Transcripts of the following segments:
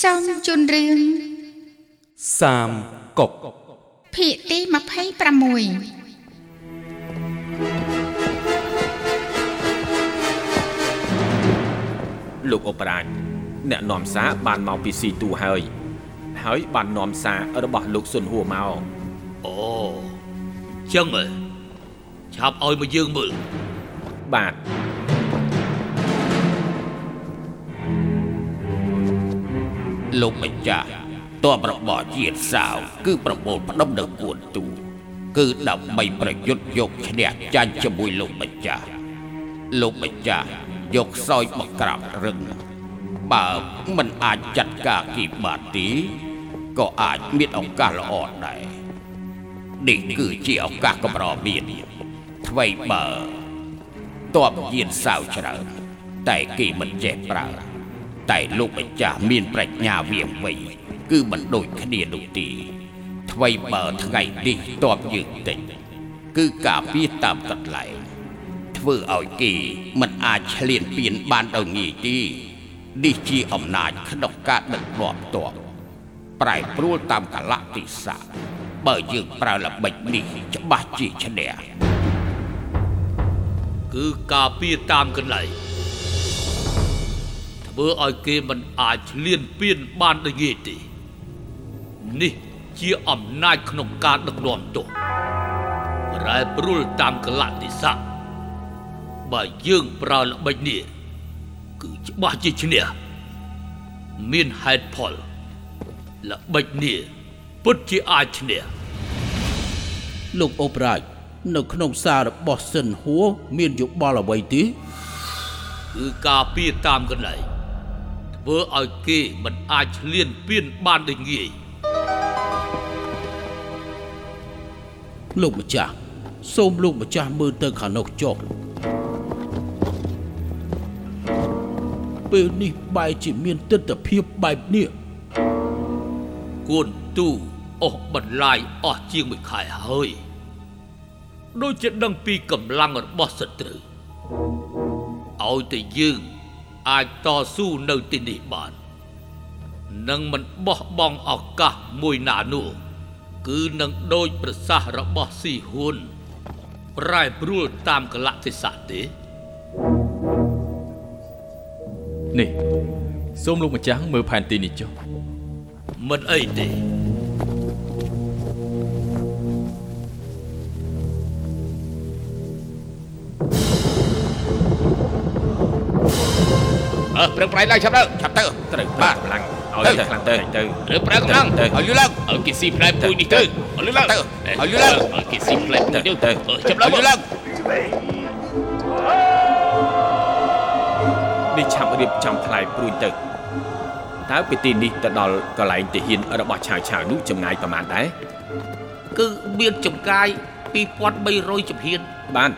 សូមជូនរឿងសាមកុកភាគទី26លោកអបរាជអ្នកនាំសារបានមកពីស៊ីទូហើយ ហើយបាននាំសាររបស់លោកសុនហួរមកអូចឹងហ៎ឆាប់ឲ្យមកយើងមើលបាទ លោកម្ចាស់តបរបស់ជាតិសាវគឺប្រមូលផ្ដុំនៅគួនទូគឺដើម្បីប្រយុទ្ធយកឈ្នះចាញ់ជាមួយលោកម្ចាស់លោកម្ចាស់យកសោយមកក្រាបរឹងបើមិនអាចចាត់ការគីបានទេក៏អាចមានឱកាសល្អដែរនេះគឺជាឱកាសកម្រមានថ្មីបើតបយានសាវច្រើនតែគេមិនចេះប្រើ តែលោកម្ចាស់មានប្រាជ្ញាវាងវៃគឺមិនដូចគ្នានោះទេថ្មីបើថ្ងៃនេះតបយើងតិចគឺការពារតាមកន្លែងធ្វើឲ្យគេមិនអាចឆ្លៀនពៀនបានដោយងាយទេនេះជាអំណាចក្នុងការដឹកនាំតបប្រែប្រួលតាមកលៈទេសៈបើយើងប្រើល្បិចនេះច្បាស់ជាឈ្នះគឺការពារតាមកន្លែង ធ្វើឲ្យគេមិនអាចឆ្លៀនពៀនបានដូចងាយទេនេះជាអំណាចក្នុងការដឹកនាំទោះប្រែប្រួលតាមកលៈទេសៈបើយើងប្រើល្បិចនេះគឺច្បាស់ជាឈ្នះមានហេតុផលល្បិចនេះពិតជាអាចឈ្នះលោកអបរាជនៅក្នុងសាររបស់សិនហួរមានយោបល់អ្វីទេគឺការពារតាមកន្លែង ធ្វើឲ្យគេមិនអាចឆ្លៀនពៀនបានដូចងាយលោកម្ចាស់សូមលោកម្ចាស់មើលទៅខាងនោះចុះពេលនេះបែរជាមានទស្សនភាពបែបនេះគួនទូអស់បន្លាយអស់ជាងមួយខែហើយដូចជាដឹងពីកម្លាំងរបស់សត្រូវឲ្យតែយើង អាចតស៊ូនៅទីនេះបាននឹងមិនបោះបង់ឱកាសមួយណានោះគឺនឹងដូចប្រសាសន៍របស់ស៊ីហ៊ុនប្រែប្រួលតាមកលៈទេសៈទេនេះសូមលោកម្ចាស់មើលផែនទីនេះចុះមិនអីទេ អើប្រឹងប្រែងឡើងឆាប់ទៅឆាប់ទៅត្រូវបាបាទទកម្លាំងទៅឲ្យខ្លាំងទៅទៅឬប្រឹងឡើងទៅឲ្យលឺឡើងឲ្យគេស៊ីផ្លែពួយនេះទៅឲ្យលឺឡើងទៅឲ្យលឺឡើងឲ្យគេស៊ីផ្លែពួយនេះទៅទៅចាប់ឡើងឲ្យលឺឡើងនេះឆាប់រៀបចំថ្លៃព្រួយទៅតើពីទីនេះទៅដល់កន្លែងទាហានរបស់ឆាវឆាវនោះចម្ងាយប្រហែលដែរគឺមានចម្កាយ2300ជំហានបាន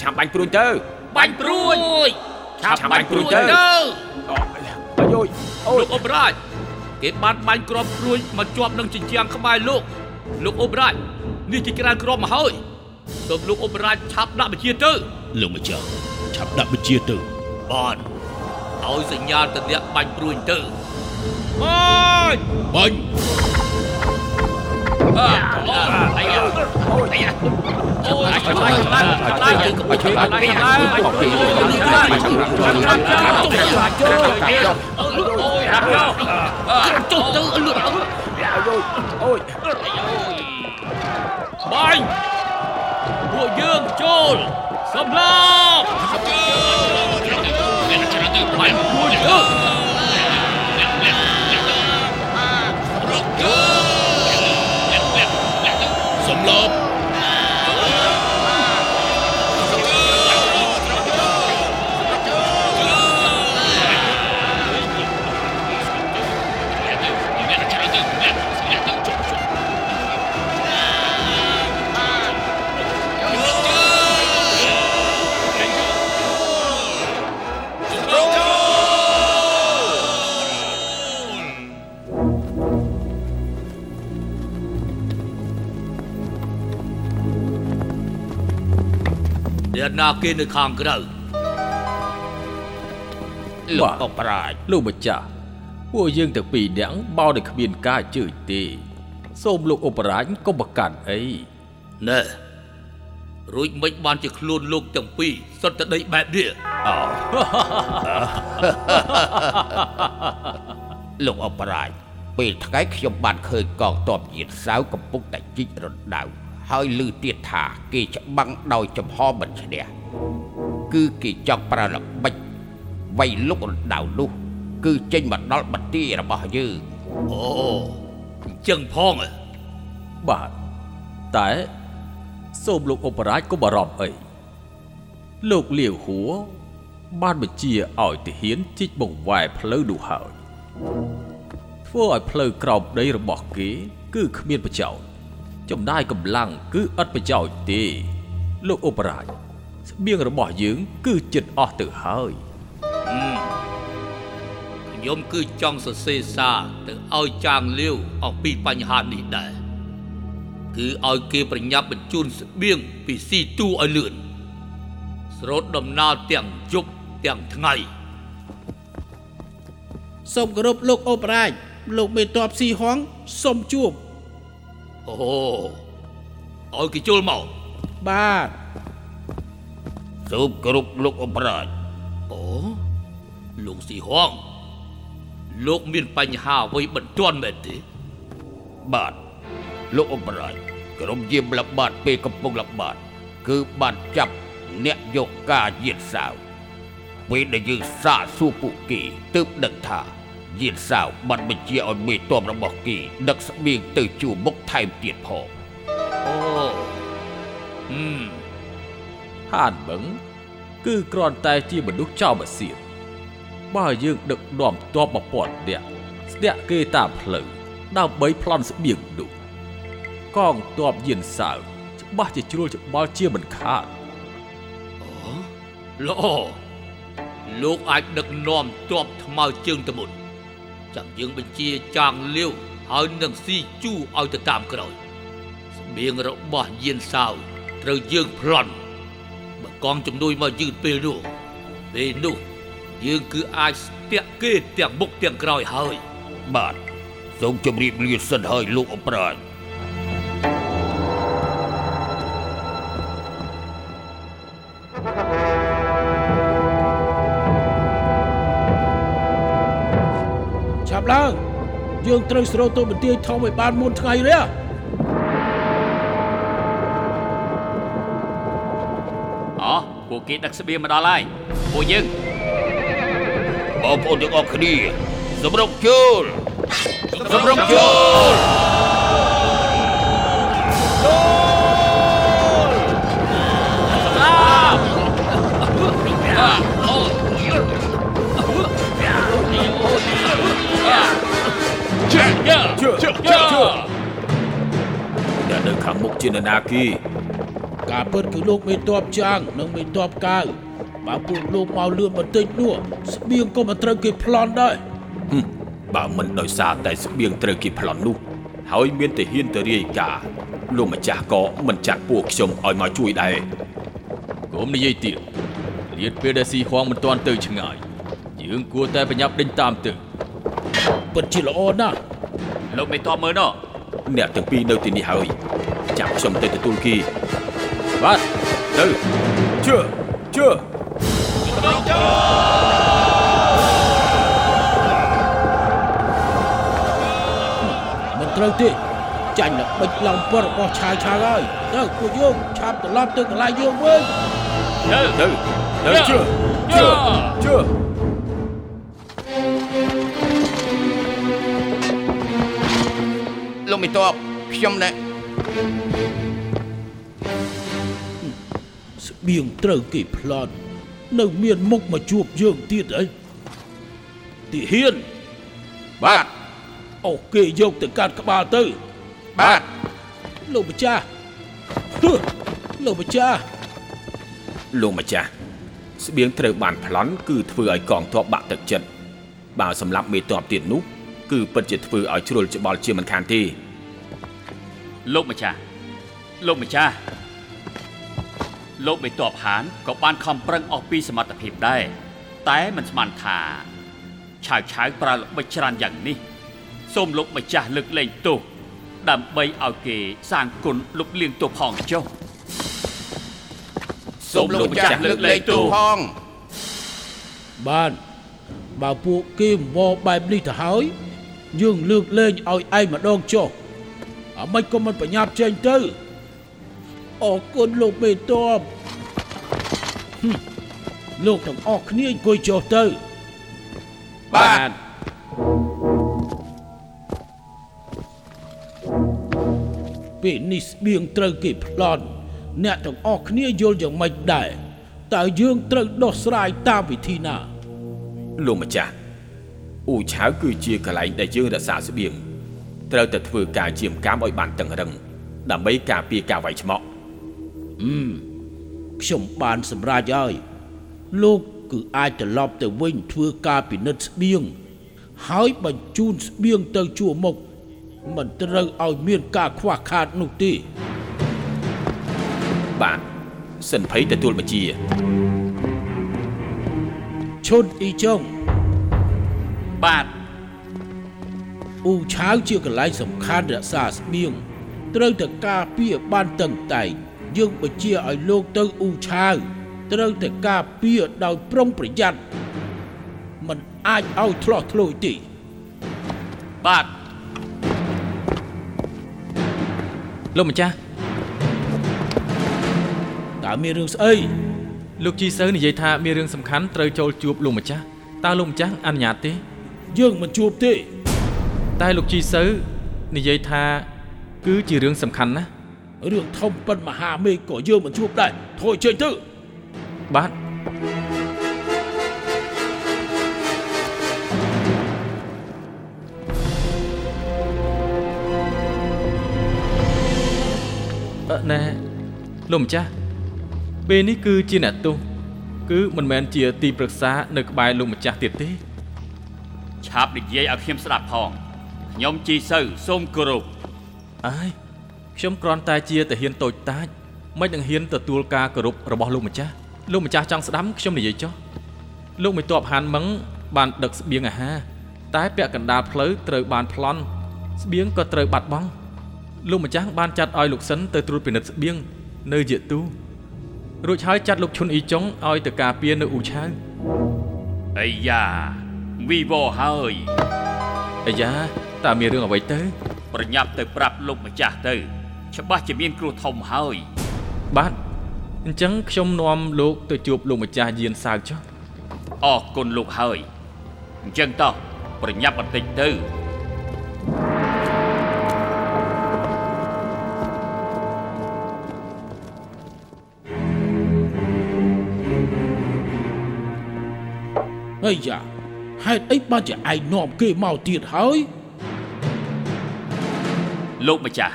ឆាប់បាញ់ព្រួយទៅបាញ់ព្រួយ ឆាប់ឆាប់បាញ់ព្រួយបាញ់ព្រួយទៅទៅអាយយអូលោកយអបរាជគេបានបាញ់ក្របព្រួយមកជាប់នឹងជញ្ជាំងក្បែរលោកលោកអបរាជនេះជាច្រើនក្របមកហើយសូមលោកអបរាជឆាប់ដាក់បញ្ជាទៅលោកម្ចាស់ឆាប់ដាក់បញ្ជាទៅបានឲ្យសញ្ញាទៅអ្នកបាញ់ព្រួយទៅបាញ់បាញ់អើអាយ៉ាអាយ៉ាអូ យឆ្លាញ់ឆ្លាញ់ឆ្លាញ់ទៅ អូយហាប់យកចុះទៅលឿនអូយបាញ់ពួកយើងចូលសម្លាប់បាញ់ពួកយើងសំឡប់អ្នកណាគេនៅខាងក្រៅលោកអបរាជលោកម្ចាស់ពួកយើងទាំងពីរនាក់បោដោយគ្មានការជឿទេ សូមលោកឧបរាជកុំប្រកាន់អីណែរួចមិនបានជាខ្លួនលោកទាំងពីរសុទ្ធតែដីបែបនេះលោកអបរាជពេលថ្ងៃខ្ញុំបានឃើញកងទ័ពយានសាវកំពុងតែជីករណ្ដៅ ហើយឮទៀតថាគេច្បាំងដោយចំហមិនឈ្នះគឺគេចង់ប្រើល្បិចវាយលុករណ្ដៅនោះ គឺចេញមកដល់បន្ទាយរបស់យើងអូអញ្ចឹងផងហ៎បាទតែសូមលោកឧបរាជកុំបារម្ភអីលោកលាវហួរបានបញ្ជាឲ្យទាហានជីកបង្វែរផ្លូវនោះហើយធ្វើឲ្យផ្លូវក្រោមដីរបស់គេ គឺគ្មានប្រយោជន៍ ចំណាយកម្លាំងគឺឥតប្រយោជន៍ទេលោកឧបរាជស្បៀងរបស់យើងគឺចិត្តអស់ទៅហើយខ្ញុំគឺចង់សរសេរសារទៅឲ្យចាងលាវអំពីបញ្ហានេះដែរគឺឲ្យគេប្រញាប់បញ្ជូនស្បៀងពីស៊ីទូឲ្យលឿនស្រោតដំណើរទាំងយប់ទាំងថ្ងៃសូមគោរពលោកអបរាជលោកមេតបស៊ីហងសូមជួប អូឲ្យគេចូលមកបាទសូមគោរពលោកអបរាជអូលោកស៊ីហងលោកមានបញ្ហាអ្វីបន្ទាន់មែនទេ បាទលោកអបរាជក្រុមយាមល្បាតពេលកំពុងល្បាត គឺបានចាប់អ្នកយកការយានសាវពេលដែលយើងសាកសួរពួកគេទើបដឹងថា យានសាវបានបញ្ជាឲ្យមេតបរបស់គេដឹកស្បៀងទៅជួរមុខថែមទៀតផងអូហឹមហានបឹងគឺគ្រាន់តែជាមនុស្សចោលបសៀតបើយើងដឹកនាំទ័ពមកពាន់អ្នកស្ទាក់គេតាមផ្លូវដើម្បីប្លន់ស្បៀងនោះកងទ័ពយានសាវច្បាស់ជាជ្រួលច្បល់ជាមិនខាតល្អលោកអាចដឹកនាំទ័ពថ្មើរជើងទៅមុន ចាំយើងបញ្ជាចាងលាវហើយនឹងស៊ីជូឲ្យទៅតាមក្រោយស្បៀងរបស់យានសាវត្រូវយើងប្លន់បើកងជំនួយមកយឺតពេលនោះពេលនោះយើងគឺអាចស្ទាក់គេទាំងមុខទាំងក្រោយហើយបាទសូមជម្រាបលាសិនហើយលោកអបរាជឆា យើងត្រូវស្រោតទៅបន្ទាយធំឲ្យបានមុនថ្ងៃរះអូពួកគេដឹកស្បៀងមកដល់ហើយពួកយើងបងប្អូនទាំងអស់គ្នាសម្រុកចូលសម្រុកចូល អ្នកនៅខាងមុខជានរណាគីការពិតគឺលោកមេតបចាងនិងមេតបកាវបើពួកលោកមកលឿនបន្តិចនោះស្បៀងក៏មិនត្រូវគេប្លន់ដែរហឹមបើមិនដោយសារតែស្បៀងត្រូវគេប្លន់នោះ ហើយមានតែហ៊ានទៅរាយការណ៍លោកម្ចាស់ក៏មិនចាត់ពួកខ្ញុំឲ្យមកជួយដែរកុំនិយាយទៀតលៀតពេលដែលស៊ីហួងមិនទាន់ទៅឆ្ងាយយើងគួរតែប្រញាប់ដេញតាមទៅពិតជាល្អណាស់ លោកមេតបមើលណោះអ្នកទាំងពីរនៅទីនេះហើយចាប់ខ្ញុំទៅទទួលគីបាទទៅជឿជឿមិនត្រូវទេចាញ់ល្បិចឡងពររបស់ឆាយឆាយហើយទៅពួកយើងឆាប់ត្រឡប់ទៅកន្លែងយើងវិញទៅទៅទៅជឿជឿជឿ តបខ្ញុំណែស្បៀងត្រូវគេប្លន់នៅមានមុខមកជួបយើងទៀតអីទីហ៊ានបាទអូគេយកទៅកាត់ក្បាលទៅ បាទលោកម្ចាស់ហឺលោកម្ចាស់លោកម្ចាស់ស្បៀងត្រូវបានប្លន់គឺធ្វើឲ្យកងទ័ពបាក់ទឹកចិត្តបើសម្រាប់មេទ័ពទៀតនោះគឺពិតជាធ្វើឲ្យជ្រុលច្បល់ជាមិនខានទេ លោកម្ចាស់លោកម្ចាស់លោកមេតបហានក៏បានខំប្រឹងអស់ពីសមត្ថភាពដែរតែមិនស្មានថាឆាវឆាវប្រើល្បិចច្រើនយ៉ាងនេះសូមលោកម្ចាស់លើកលែងទោសដើម្បីឲ្យគេសាងគុណលុបលៀងទោសផងចុះសូមលោកម្ចាស់លើកលែងទោសផងបានបើពួកគេវល់បែបនេះទៅហើយយើងលើកលែងឲ្យឯងម្ដងចុះ អាមិនក៏មិនប្រញាប់ចេញទៅអរគុណលោកមេតបហឹមលោកទាំងអស់គ្នាអង្គុយចុះទៅបាទពេលនេះស្បៀងត្រូវគេប្លន់អ្នកទាំងអស់គ្នាយល់យ៉ាងម៉េចដែរតើយើងត្រូវដោះស្រាយតាមវិធីណា លោកម្ចាស់អ៊ូឆាវគឺជាកន្លែងដែលយើងរក្សាស្បៀង ត្រូវតែធ្វើការជាមកាមឲ្យបានតឹងរឹងដើម្បីការពារការវាយឆ្មក់ខ្ញុំបានសម្រេចហើយលោកគឺអាចត្រឡប់ទៅវិញធ្វើការពិនិត្យស្បៀងហើយបញ្ជូនស្បៀងទៅជួរមុខមិនត្រូវឲ្យមានការខ្វះខាតនោះទេបាទសិនភ័យទទួលបញ្ជាឈុនអ៊ីចុងបាទ អ៊ូឆាវជាកន្លែងសំខាន់រក្សាស្បៀងត្រូវតែការពារបានតឹងតែងយើងបញ្ជាឲ្យលោកទៅអ៊ូឆាវត្រូវតែការពារដោយប្រុងប្រយ័ត្នមិនអាចឲ្យឆ្លោះឆ្លួយទេបាទលោកម្ចាស់តើមានរឿងស្អីលោកជីសៅនិយាយថាមានរឿងសំខាន់ត្រូវចូលជួបលោកម្ចាស់តើលោកម្ចាស់អនុញ្ញាតទេ យើងមិនជួបទេ តែលោកជីសៅនិយាយថា គឺជារឿងសំខាន់ណាស់រឿងធំប៉ុនមហាមេឃក៏យើងមិនជួបដែរ thôi ចេញទៅបាទអឺណែលោកម្ចាស់ពេលនេះគឺជាអ្នកទោសគឺមិនមែនជាទីប្រឹក្សា នៅក្បែរលោកម្ចាស់ទៀតទេ ឆាប់និយាយឲ្យខ្ញុំស្ដាប់ផង ខ្ញុំជីសូវសូមគោរពអើយខ្ញុំគ្រាន់តែជាតាហ៊ានតូចតាចមិននឹងហ៊ានទទួលការគោរពរបស់លោកម្ចាស់លោកម្ចាស់ចង់ស្ដាំខ្ញុំនិយាយចុះលោកមិនតបហានមឹងបានដឹកស្បៀងអាហារតែពាក់កណ្ដាលផ្លូវត្រូវបានប្លន់ស្បៀងក៏ត្រូវបាត់បង់លោកម្ចាស់បានចាត់ឲ្យលោកសិនទៅត្រួតពិនិត្យស្បៀងនៅជាទូរួចហើយចាត់លោកឈុនអ៊ីចុងឲ្យទៅការពារនៅអ៊ូឆាវអាយ៉ាវីវហើយអាយ៉ា តើមានរឿងអ្វីទៅ ប្រញាប់ទៅប្រាប់លោកម្ចាស់ទៅ ច្បាស់ជាមានគ្រោះធំហើយ បាទអញ្ចឹងខ្ញុំនាំលោកទៅជួបលោកម្ចាស់យានសៅចុះអរគុណលោកហើយអញ្ចឹងតោះប្រញាប់បន្តិចទៅហើយយ៉ាហេតុអីបានជាឯងនាំគេមកទៀតហើយ លោកម្ចាស់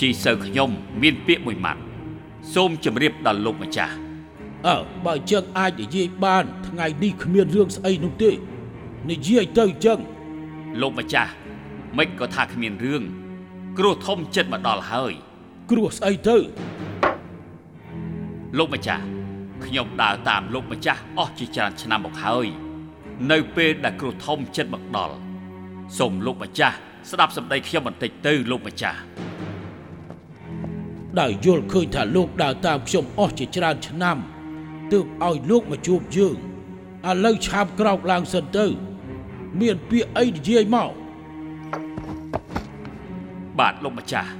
ជីសៅខ្ញុំមានពាក្យមួយម៉ាត់សូមជម្រាបដល់លោកម្ចាស់អើបើចឹងអាចនិយាយបាន ថ្ងៃនេះគ្មានរឿងស្អីនោះទេនិយាយទៅចឹងលោកម្ចាស់មិនក៏ថាគ្មានរឿងគ្រោះធំចិត្តមកដល់ហើយ គ្រោះស្អីទៅលោកម្ចាស់ខ្ញុំដើរតាមលោកម្ចាស់អស់ជាច្រើនឆ្នាំមកហើយ នៅពេលដែលគ្រោះធំចិត្តមកដល់សូមលោកម្ចាស់ ស្ដាប់សម្ដីខ្ញុំបន្តិចទៅលោកម្ចាស់ដែលយល់ឃើញថាលោកដើរតាមខ្ញុំអស់ជាច្រើនឆ្នាំទើបឲ្យលោកមកជួបយើងឥឡូវឆាប់ក្រោកឡើងសិនទៅ មានពាក្យអីនិយាយមកបាទលោកម្ចាស់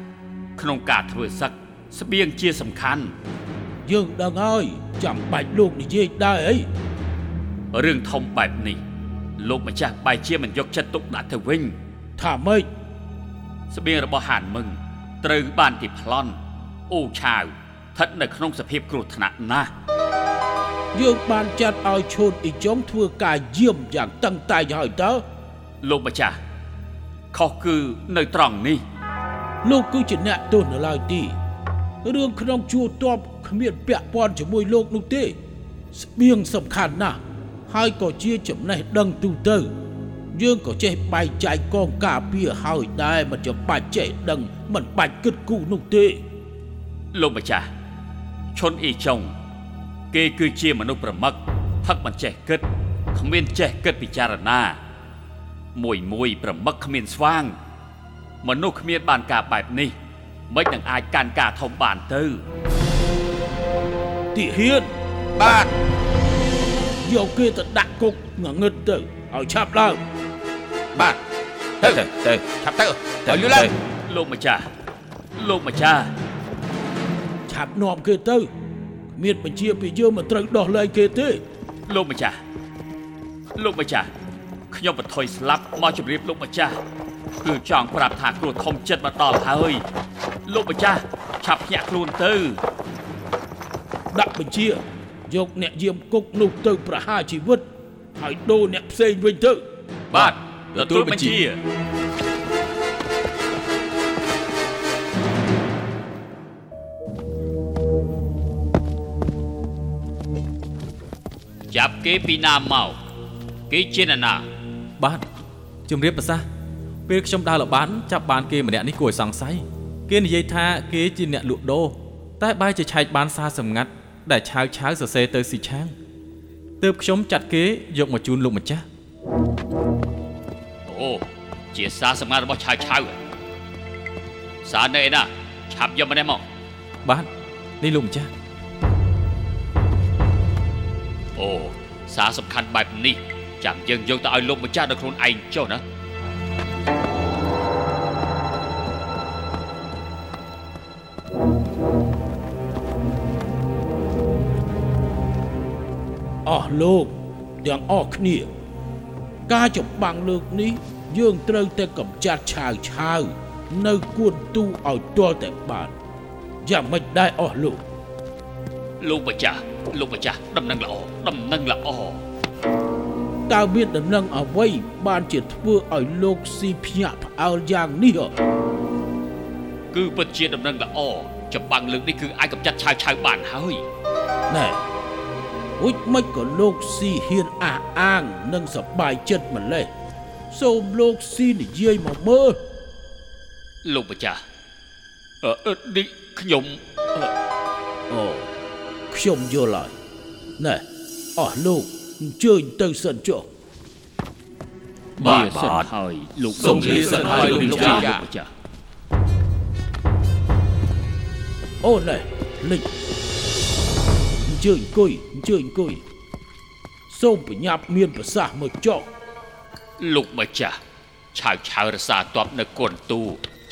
ក្នុងការធ្វើសឹកស្បៀងជាសំខាន់យើងដឹងហើយចាំបាច់លោកនិយាយដែរអីរឿងធំបែបនេះលោកម្ចាស់បែរជាមិនយកចិត្តទុកដាក់ទៅវិញ ថាម៉េចស្បៀងរបស់ហានមឹងត្រូវបានគេប្លន់អូឆាវស្ថិតនៅក្នុងសភាពគ្រោះថ្នាក់ណាស់យើងបានចាត់ឲ្យឈូតអ៊ីចុងធ្វើការយាមយ៉ាងតឹងតែងហើយតើលោកម្ចាស់ខុសគឺនៅត្រង់នេះ លោកគឺជាអ្នកទោសនៅឡើយទីរឿងក្នុងជួរតបគ្មានពាក់ព័ន្ធជាមួយលោកនោះទេ ស្បៀងសំខាន់ណាស់ហើយក៏ជាចំណេះដឹងទូទៅ យើងក៏ចេះបែងចែកកងការពារហើយដែរមិនចាំបាច់ចេះដឹងមិនបាច់គិតគូរនោះទេលោកម្ចាស់ឈុនអ៊ីចុង គេគឺជាមនុស្សប្រមឹកផឹកមិនចេះគិតគ្មានចេះគិតពិចារណាមួយមួយប្រមឹកគ្មានស្វាង មនុស្សគ្មានបានការបែបនេះ មិននឹងអាចកាន់ការធំបានទៅទាហានបាទយកគេទៅដាក់គុកងងឹតទៅឲ្យឆាប់ឡើង បាទទៅទៅទៅឆាប់ទៅទៅឲ្យលឿនឡើងលោកម្ចាស់លោកម្ចាស់ឆាប់នាំគេទៅគ្មានបញ្ជាពីយើងមិនត្រូវដោះលែងគេទេលោកម្ចាស់លោកម្ចាស់ខ្ញុំបន្ថយស្លាប់មកជម្រាបលោកម្ចាស់គឺចង់ប្រាប់ថាគ្រោះធំចិត្តមកដល់ហើយលោកម្ចាស់ឆាប់ភ្ញាក់ខ្លួនទៅដាក់បញ្ជាយកអ្នកយាមគុកនោះទៅប្រហារជីវិតហើយដូរអ្នកផ្សេងវិញទៅបាទ ទទួលបញ្ជាចាប់គេពីណាមកគេជានរណា បាទជំរាបប្រសាសន៍ពេលខ្ញុំដើរល្បាតចាប់បានគេម្នាក់នេះគួរឲ្យសង្ស័យគេនិយាយថាគេជាអ្នកលក់ដូរតែបែរជាឆែកបានសារសម្ងាត់ដែលឆាវឆាវសរសេរទៅស៊ីឆាងទើបខ្ញុំចាត់គេយកមកជូនលោកម្ចាស់ អូជាសារសម្ងាត់របស់ឆាវឆាវសារនៅឯណាឆាប់យកម្នាក់មកបាទនេះលោកម្ចាស់អូសារសំខាន់បែបនេះចាំយើងយកទៅឲ្យលោកម្ចាស់ដល់ខ្លួនឯងចុះណាអស់លោកទាំងអស់គ្នា ការចម្បាំងលើកនេះ យើងត្រូវតែកម្ចាត់ឆាវឆាវនៅគួនទូឲ្យទាល់តែបានយ៉ាងមិនដែរអស់លោកលោកម្ចាស់លោកម្ចាស់ដំណឹងល្អដំណឹងល្អតើមានដំណឹងអ្វីបានជាធ្វើឲ្យលោកស៊ីភ្ញាក់ផ្អើលយ៉ាងនេះហ៎គឺពិតជាដំណឹងល្អចម្បាំងលើកនេះគឺអាចកម្ចាត់ឆាវឆាវបានហើយណែ ហួចមិនក៏លោកស៊ីហ៊ានអះអាងនិងសប្បាយចិត្តម្លេះសូមលោកស៊ីនិយាយមកមើលលោកម្ចាស់អឺអឺនេះខ្ញុំអឺអូខ្ញុំយល់ហើយណែអស់លោកអញ្ជើញទៅសិនចុះបាទសិនហើយលោកសូមលាសិនហើយលោកម្ចាស់លោកម្ចាស់អូណែលិចអញ្ជើញអង្គុយអញ្ជើញអង្គុយសូមបញ្ញាប់មានប្រសាសន៍មកចុះលោកម្ចាស់ឆាវឆាវរសាតបនៅគុនទូ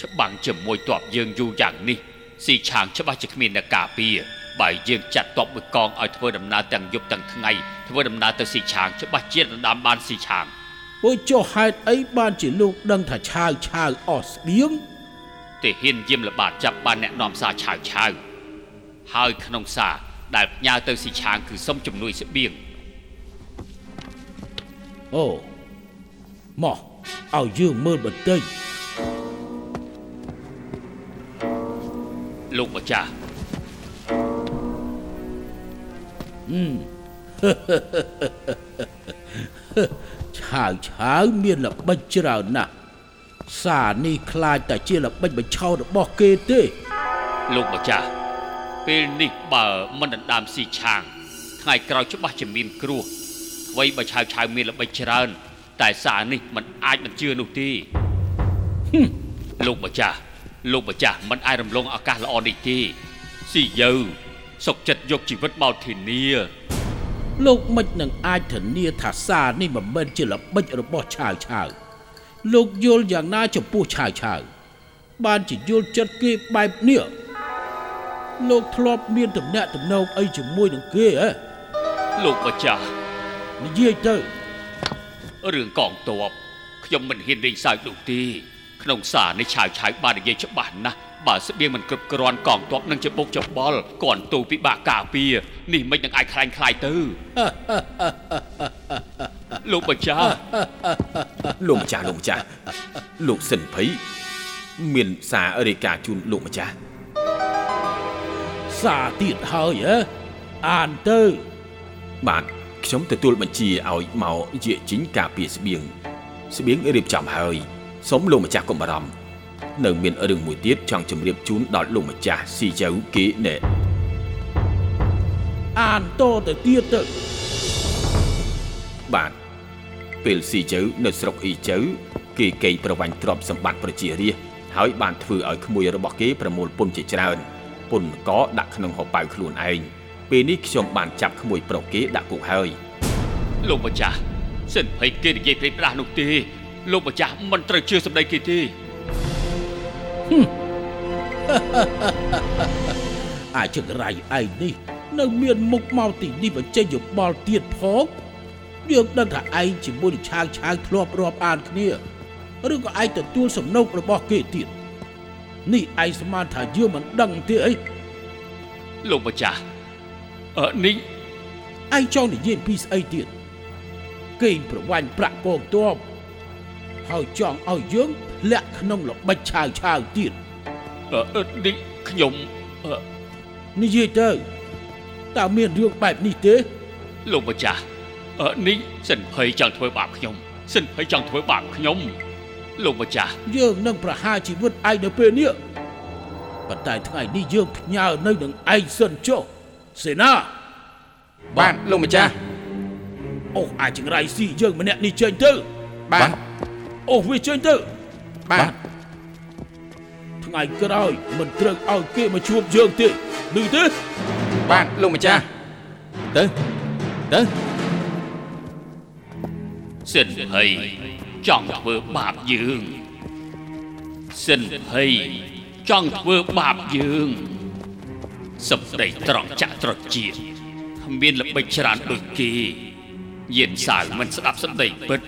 ច្បាំងជាមួយតបយើងយូរយ៉ាងនេះស៊ីឆាងច្បាស់ជាគ្មានអ្នកការពារបើយើងចាត់តបមួយកងឲ្យធ្វើដំណើរទាំងយប់ទាំងថ្ងៃធ្វើដំណើរទៅស៊ីឆាងច្បាស់ជាដណ្ដើមបានស៊ីឆាងអូចុះហេតុអីបានជាលោកដឹងថាឆាវឆាវអស់ស្បៀងទេហ៊ានយាមល្បាតចាប់បានអ្នកនាំសារឆាវឆាវហើយក្នុងសារ ដែលផ្ញើទៅស៊ីឆាងគឺសុំជំនួយស្បៀងអូមកឲ្យយើងមើលបន្តិចលោកម្ចាស់ឆាវឆាវមានល្បិចច្រើនណាស់សារនេះខ្លាចតែជាល្បិចបញ្ឆោតរបស់គេទេ លោកម្ចាស់ ពេលនេះបើមិនដណ្ដើមស៊ីឆាងថ្ងៃក្រោយច្បាស់ជាមានគ្រោះអ្វីបើឆាវឆាវមានល្បិចច្រើន តែសារនេះมันអាចមិនជឿនោះទេលោកម្ចាស់លោកម្ចាស់មិនអាចរំលងឱកាសល្អនេះទេស៊ីយើសុកចិត្តយកជីវិតមកធានាលោកមិននឹងអាចធានាថាសារនេះមិនមែនជាល្បិចរបស់ឆាវឆាវលោកយល់យ៉ាងណាចំពោះឆាវឆាវបានជាយល់ចិត្តគេបែបនេះ លោកធ្លាប់មានតំណែងតំណងអីជាមួយនឹងគេហ៎លោកម្ចាស់និយាយទៅរឿងកងទ័ពខ្ញុំមិនហ៊ានលេងសើចនោះទេក្នុងសារនេះឆាវឆាវបាននិយាយច្បាស់ណាស់បើស្បៀងមិនគ្រប់គ្រាន់កងទ័ពនឹងជាបុកច្បល់គាន់ទូពិបាកការពារនេះមិននឹងអាចខ្លាញ់ខ្លាយទៅលោកម្ចាស់លោកម្ចាស់លោកម្ចាស់លោកសិនភ័យមានសាររាយការណ៍ជូនលោកម្ចាស់ សារទៀតហើយហ៎អានទៅ បាទខ្ញុំទទួលបញ្ជាឲ្យមកជាជីងការពារស្បៀងស្បៀងរៀបចំហើយសូមលោកម្ចាស់កុំបារម្ភនៅមានរឿងមួយទៀតចង់ជម្រាបជូនដល់លោកម្ចាស់ស៊ីជៅគេណែអានតទៅទៀតទៅបាទពេលស៊ីជើនៅស្រុកអ៊ីជើគេកេងប្រវាញ់ទ្រព្យសម្បត្តិប្រជារាស្ត្រហើយបានធ្វើឲ្យក្មួយរបស់គេប្រមូលពន្ធជាច្រើន ពន្ធកដាក់ក្នុងហោប៉ៅខ្លួនឯងពេលនេះខ្ញុំបានចាប់ក្មួយប្រុសគេដាក់គុកហើយលោកម្ចាស់សិនភ័យគេនិយាយព្រៃផ្ដាស់នោះទេលោកម្ចាស់មិនត្រូវជឿសម្ដីគេទេអាចចង្រៃឯងនេះ នៅមានមុខមកទីនេះបញ្ចេញយោបល់ទៀតផងយើងដឹងថាឯងជាមួយនឹងឆាវឆាវធ្លាប់រាប់អានគ្នាឬក៏ឯងទទួលសំណុករបស់គេទៀត នេះឯងស្មានថាយើងមិនដឹងទេអីលោកម្ចាស់អឺនេះឯងចង់និយាយពីស្អីទៀតគេងប្រវាញ់ប្រាក់កងទ័ពហើយចង់ឲ្យយើងធ្លាក់ក្នុងល្បិចឆាវឆាវទៀតអឺអឺនេះខ្ញុំអឺនិយាយទៅតើមានរឿងបែបនេះទេលោកម្ចាស់អឺនេះសិនភ័យចង់ធ្វើបាបខ្ញុំសិនភ័យចង់ធ្វើបាបខ្ញុំ លោកម្ចាស់យើងនឹងប្រហារជីវិតឯងនៅពេលនេះប៉ុន្តែថ្ងៃនេះយើងផ្ញើនៅនឹងឯងសិនចុះសេនាបាទលោកម្ចាស់អូសអាចចង្រៃស៊ីយើងម្នាក់នេះចេញទៅបាទអូសវាចេញទៅបាទថ្ងៃក្រោយមិនត្រូវឲ្យគេមកជួបយើងទេឮទេបាទលោកម្ចាស់ទៅទៅសិនភ័យ ចង់ធ្វើបាបយើងសិនភ័យចង់ធ្វើបាបយើងសម្ដីត្រង់ចាក់ត្រជាគ្មានល្បិចច្រើនដូចគេយានសាវមិនស្ដាប់សម្ដីពិត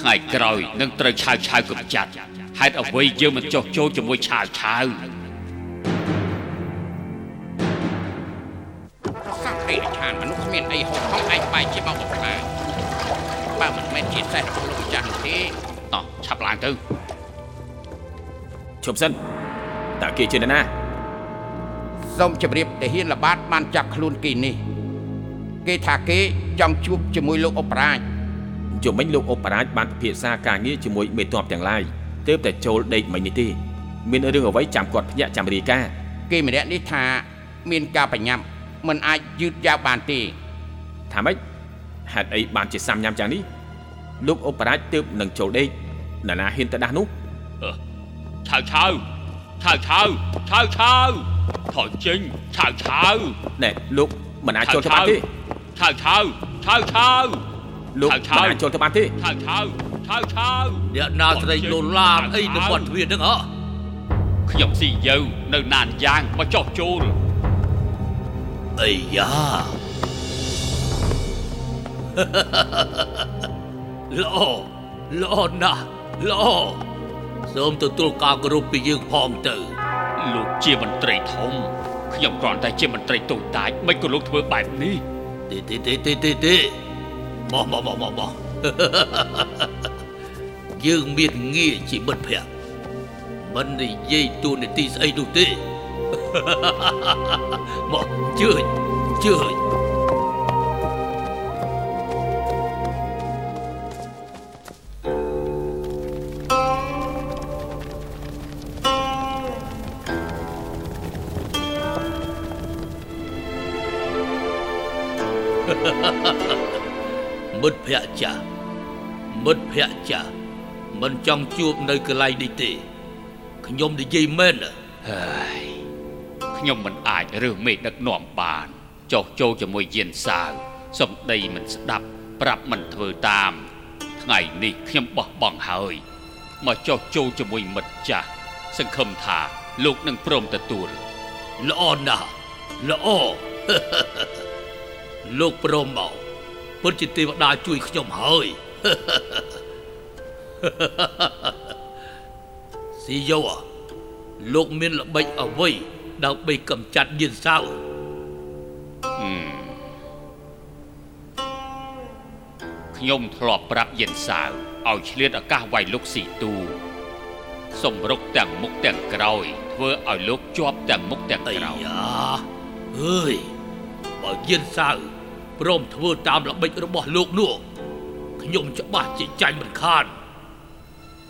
ថ្ងៃក្រោយនឹងត្រូវឆាវឆាវកំចាត់ហេតុអ្វីយើងមិនចោះចូលជាមួយឆាវឆាវសត្វអីឆានមនុស្សគ្មានអីហូបផងឯងបាយជាមកបំផ្លាញ បើមិនមែនជាសេះរបស់លោកម្ចាស់នោះទេតោះឆាប់ឡើងទៅឈប់សិនតើគេជានរណាសូមជម្រាបទាហានល្បាតបានចាប់ខ្លួនគេនេះ គេថាគេចង់ជួបជាមួយលោកអបរាជជំមិញលោកអបរាជបានពិភាក្សាការងារជាមួយមេតបទាំងឡាយទើបតែចូលដេកមិញនេះទេមានរឿងអ្វីចាំគាត់ភ្ញាក់ចាំរាយការណ៍គេម្នាក់នេះថា មានការបញ្ញាប់មិនអាចយឺតយ៉ាវបានទេថាម៉េច ហេតុអីបានជាសាំញ៉ាំយ៉ាងនេះលោកអបរាជទើបនឹងចូលដេកនរណាហ៊ានទៅដាស់នោះអឺឆាវឆាវឆាវឆាវឆាវឆាវថយចេញឆាវឆាវណែលោកមិនអាចចូលទៅបានទេឆាវឆាវឆាវឆាវលោកឆាវឆាវមិនអាចចូលទៅបានទេឆាវឆាវឆាវឆាវអ្នកណាស្រីលោឡាមអីនៅមាត់ទ្វារហ្នឹងហ៎ខ្ញុំស៊ីយើនៅណានយ៉ាងមកចោះចូលអីយ៉ា ល្អល្អណាស់ល្អសូមទទួលការគោរពពីយើងផងទៅ លោកជាមន្ត្រីធំខ្ញុំគ្រាន់តែជាមន្ត្រីតូចតាចមិនក៏លោកធ្វើបែបនេះទេទេទេទេទេទេមកមកមកមកមកយើងមានងារជាមិត្តភក្តិមិននិយាយទូនីតិស្អីនោះទេមកជឿជឿ មិត្តភក្តិចាស់មិត្តភក្តិចាស់មិនចង់ជួបនៅកន្លែងនេះទេខ្ញុំនិយាយមែនណាហើយខ្ញុំមិនអាចរើសមេដឹកនាំបានចោះចូលជាមួយយានសាវសំដីមិនស្ដាប់ ប្រាប់មិនធ្វើតាម ថ្ងៃនេះខ្ញុំបោះបង់ហើយមកចោះចូលជាមួយមិត្តចាស់សង្ឃឹមថាលោកនឹងព្រមទទួលល្អណាស់ល្អ លោកព្រមមកពិតជាទេវតាជួយខ្ញុំហើយស៊ីយោអលោកមានល្បិចអ្វីដើម្បីកម្ចាត់យានសាវខ្ញុំធ្លាប់ប្រាប់យានសាវឲ្យឆ្លៀតឱកាសវាយលោកស៊ីទូសំរុកទាំងមុខទាំងក្រោយ ធ្វើឲ្យលោកជាប់ទាំងមុខទាំងអីក្រោយយ៉ាអើយបើយានសាវ ព្រមធ្វើតាមល្បិចរបស់លោកនោះខ្ញុំច្បាស់ជាចាញ់មិនខាន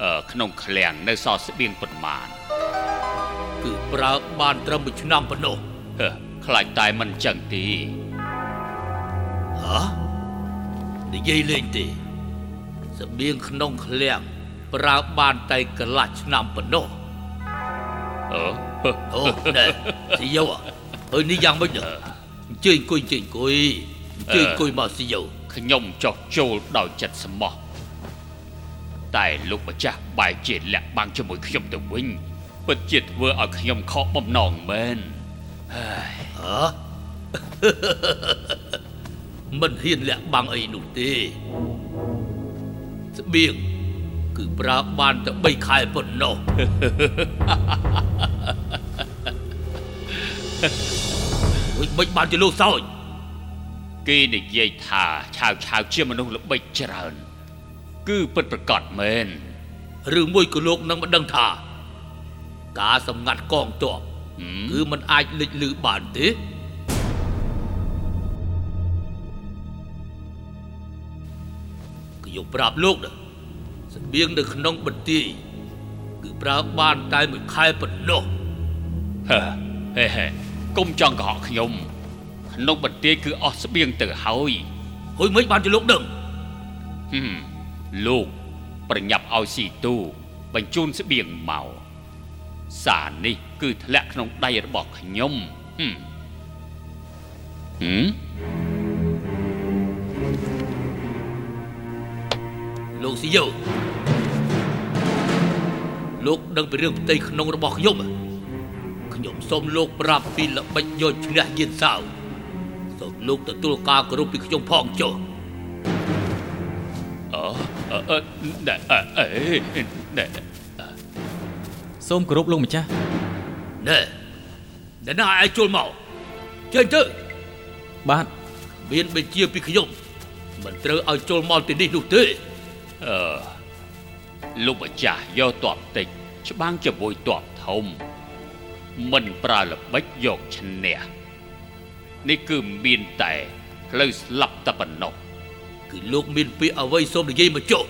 អឺក្នុងឃ្លាំងនៅសល់ស្បៀងប៉ុន្មានគឺប្រើបានត្រឹមមួយឆ្នាំប៉ុណ្ណោះហឺខ្លាចតែមិនចឹងទេហ៎និយាយលេងទេសបៀងក្នុងឃ្លាំងប្រើបានតែកន្លះឆ្នាំប៉ុណ្ណោះអឺអូណែស៊ីយោអើយនេះយ៉ាងម៉េចណែអញ្ជើញអង្គុយអញ្ជើញអង្គុយអញ្ជើញអង្គុយមកស៊ីយោខ្ញុំចោះចូលដោយចិត្តស្មោះតែលោកម្ចាស់បែរជាលាក់បាំងជាមួយខ្ញុំទៅវិញពិតជាធ្វើឲ្យខ្ញុំខកបំណងមែនហ៎មិនហ៊ានលាក់បាំងអីនោះទេស្បៀងគឺប្រើបានតែ3ខែប៉ុណ្ណោះវិញមិនបានជាលោកសោច គេនិយាយថាឆាវឆាវជាមនុស្សល្បិចច្រើន គឺពិតប្រកបមែនឬមួយក៏លោកនឹងមិនដឹងថា ការសម្ងាត់កងទ័ពហឹមគឺมันអាចលេចលឺបានទេខ្ញុំប្រាប់លោកណាស្បៀងនៅក្នុងបន្ទាយគឺប្រើបានតែមួយខែប៉ុណ្ណោះហេហេហេកុំចង់កុហកខ្ញុំ ក្នុងបន្ទាយគឺអស់ស្បៀងទៅហើយហួយមិនបានជាលោកដឹងហឹមលោកប្រញាប់ឲ្យស៊ីទូបញ្ជូនស្បៀងមកសារនេះគឺធ្លាក់ក្នុងដៃរបស់ខ្ញុំហឹមហឹមលោកស៊ីយោលោកដឹងពីរឿងផ្ទៃក្នុងរបស់ខ្ញុំហ៎ខ្ញុំសូមលោកប្រាប់ពីល្បិចយកឈ្នះយានសាវ សូមលោកទទួលការគោរពពីខ្ញុំផងចុះអឺអឺអឺណែអឺអឺណែសូមគោរពលោកម្ចាស់ណែណែណាឲ្យចូលមកចេញទៅបាទមានបញ្ជាពីខ្ញុំមិនត្រូវឲ្យចូលមកទីនេះនោះទេអឺលោកម្ចាស់យកតបតិច ច្បាំងជាមួយតបធំ មិនប្រើល្បិចយកឈ្នះ នេះគឺមានតែផ្លូវស្លាប់តែប៉ុណ្ណោះគឺលោកមានពាក្យអ្វីសូមនិយាយមកចុះ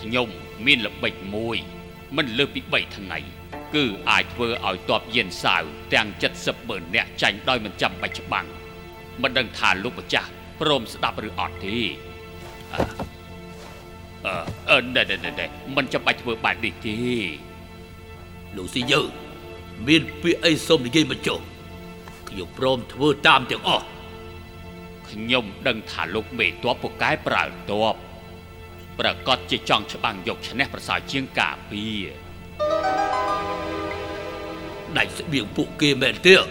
ខ្ញុំមានល្បិចមួយមិនលើសពី3ថ្ងៃគឺអាចធ្វើឲ្យតបយានសាវទាំង70ម៉ឺននាក់ចាញ់ដោយមិនចាំបាច់ច្បាំងមិនដឹងថាលោកម្ចាស់ព្រមស្ដាប់ឬអត់ទេអឺអឺអឺណែណែណែណែមិនចាំបាច់ធ្វើបែបនេះទេលោកស៊ីយើមានពាក្យអីសូមនិយាយមកចុះ ខ្ញុំព្រមធ្វើតាមទាំងអស់ខ្ញុំដឹងថាលោកមេតបពូកែប្រើតបប្រកាសជាចង់ច្បាំងយកឈ្នះប្រសើរជាងការពារដាច់ស្បៀងពួកគេមែនទេហឹម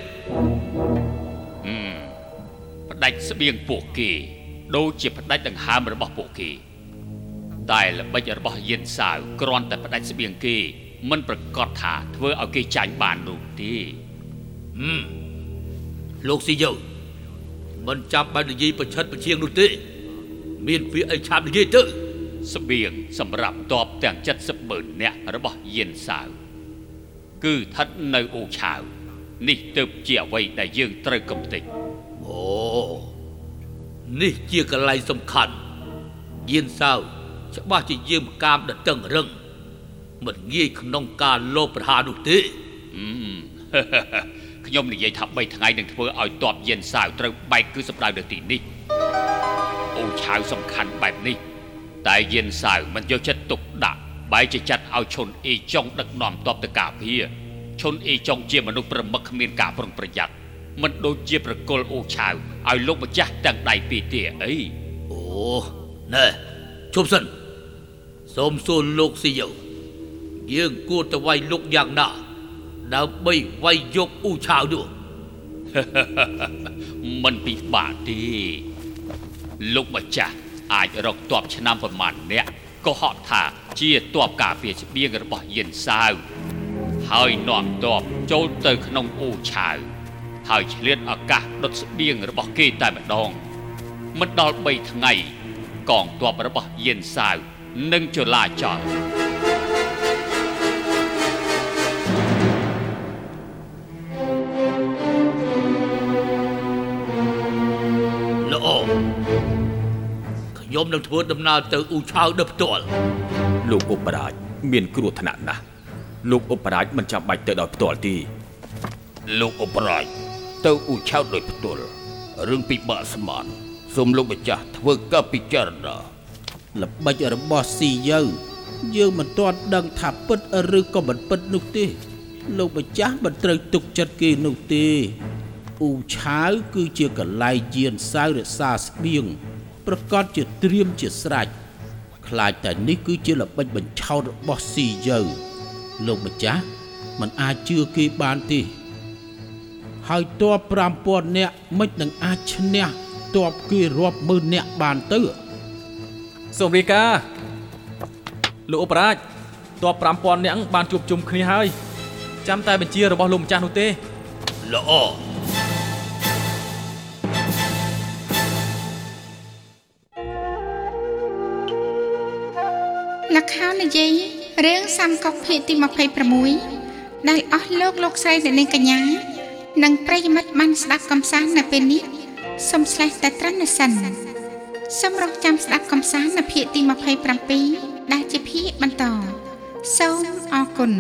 ផ្ដាច់ស្បៀងពួកគេដូចជាផ្ដាច់ដង្ហើមរបស់ពួកគេ តែល្បិចរបស់យានសាវគ្រាន់តែផ្ដាច់ស្បៀងគេ មិនប្រកាសថាធ្វើឲ្យគេចាញ់បាននោះទេហឹម លោកស៊ីយើមិនចាំបាច់និយាយប្រឆិតប្រឈៀងនោះទេ មានពាក្យអីឆាប់និយាយទៅស្បៀងសម្រាប់តបទាំង70ម៉ឺននាក់របស់យានសាវគឺស្ថិតនៅអូឆាវនេះទើបជាអ្វីដែលយើងត្រូវកំទេចអូនេះជាកន្លែងសំខាន់យានសាវច្បាស់ជាយើងកាមដតឹងរឹងមិនងាយក្នុងការលោបប្រហារនោះទេអឺ ខ្ញុំនិយាយថា3ថ្ងៃនឹងធ្វើឲ្យតបយានសាវត្រូវបែកគឺសម្ដៅនៅទីនេះអូឆាវសំខាន់បែបនេះ តែយានសាវមិនយកចិត្តទុកដាក់បែរជាចាត់ឲ្យឈុនអេចុងដឹកនាំតបទៅការពារឈុនអេចុងជាមនុស្សប្រមឹកគ្មានការប្រុងប្រយ័ត្នមិនដូចជាប្រគល់អូឆាវឲ្យលោកម្ចាស់ទាំងដៃពីរទេអីអូណែជប់សិនសូមសួរលោកស៊ីយោយើងគួរទៅវាយលោកយ៉ាងណា ដើម្បីវាយយកអ៊ូឆាវនោះមិនពិបាកទេលោកម្ចាស់អាចរកតបឆ្នាំប្រមាណអ្នកក៏ហក់ថាជាតបការពារស្បៀងរបស់យានសាវហើយនាំតបចូលទៅក្នុងអូឆាវហើយឆ្លៀតឱកាសដុតស្បៀងរបស់គេតែម្ដងមិនដល់3ថ្ងៃកងទ័ពរបស់យានសាវនឹងចលាចល ខ្ញុំនឹងធ្វើដំណើរទៅអ៊ូឆាវដោយផ្ទាល់លោកឧបរាជមានគ្រោះថ្នាក់ណាស់លោកឧបរាជមិនចាំបាច់ទៅដោយផ្ទាល់ទេលោកអបរាជទៅអ៊ូឆៅដោយផ្ទាល់រឿងពិបាកស្មានសូមលោកម្ចាស់ធ្វើការពិចារណាល្បិចរបស់ស៊ីយើយើងមិនទាន់ដឹងថាពិតឬក៏មិនពិតនោះទេ លោកម្ចាស់មិនត្រូវទុកចិត្តគេនោះទេអ៊ូឆាវគឺជាកន្លែងយានសាវរក្សាស្បៀង ប្រកាសជាត្រៀមជាស្រេចខ្លាចតែនេះគឺជាល្បិចបញ្ឆោតរបស់ស៊ីយើលោកម្ចាស់មិនអាចជឿគេបានទេហើយតប5000នាក់មិននឹងអាចឈ្នះតបគេរាប់ម៉ឺននាក់បានទៅសូមរាយការណ៍លោកអបរាជតប5000នាក់បានជួបជុំគ្នាហើយចាំតែបញ្ជារបស់លោកម្ចាស់នោះទេល្អ លខោនិយាយរឿងសំកុកភាគទី26ដែលអស់លោកលោកស្រីអ្នកនាងកញ្ញានិងប្រិយមិត្តបានស្ដាប់កំសាន្តនៅពេលនេះសូមឆ្លេះតែត្រឹមនេះសិនសូមរងចាំស្ដាប់កំសាន្តនៅភាគទី27ដែលជាភាគបន្តសូមអរគុណ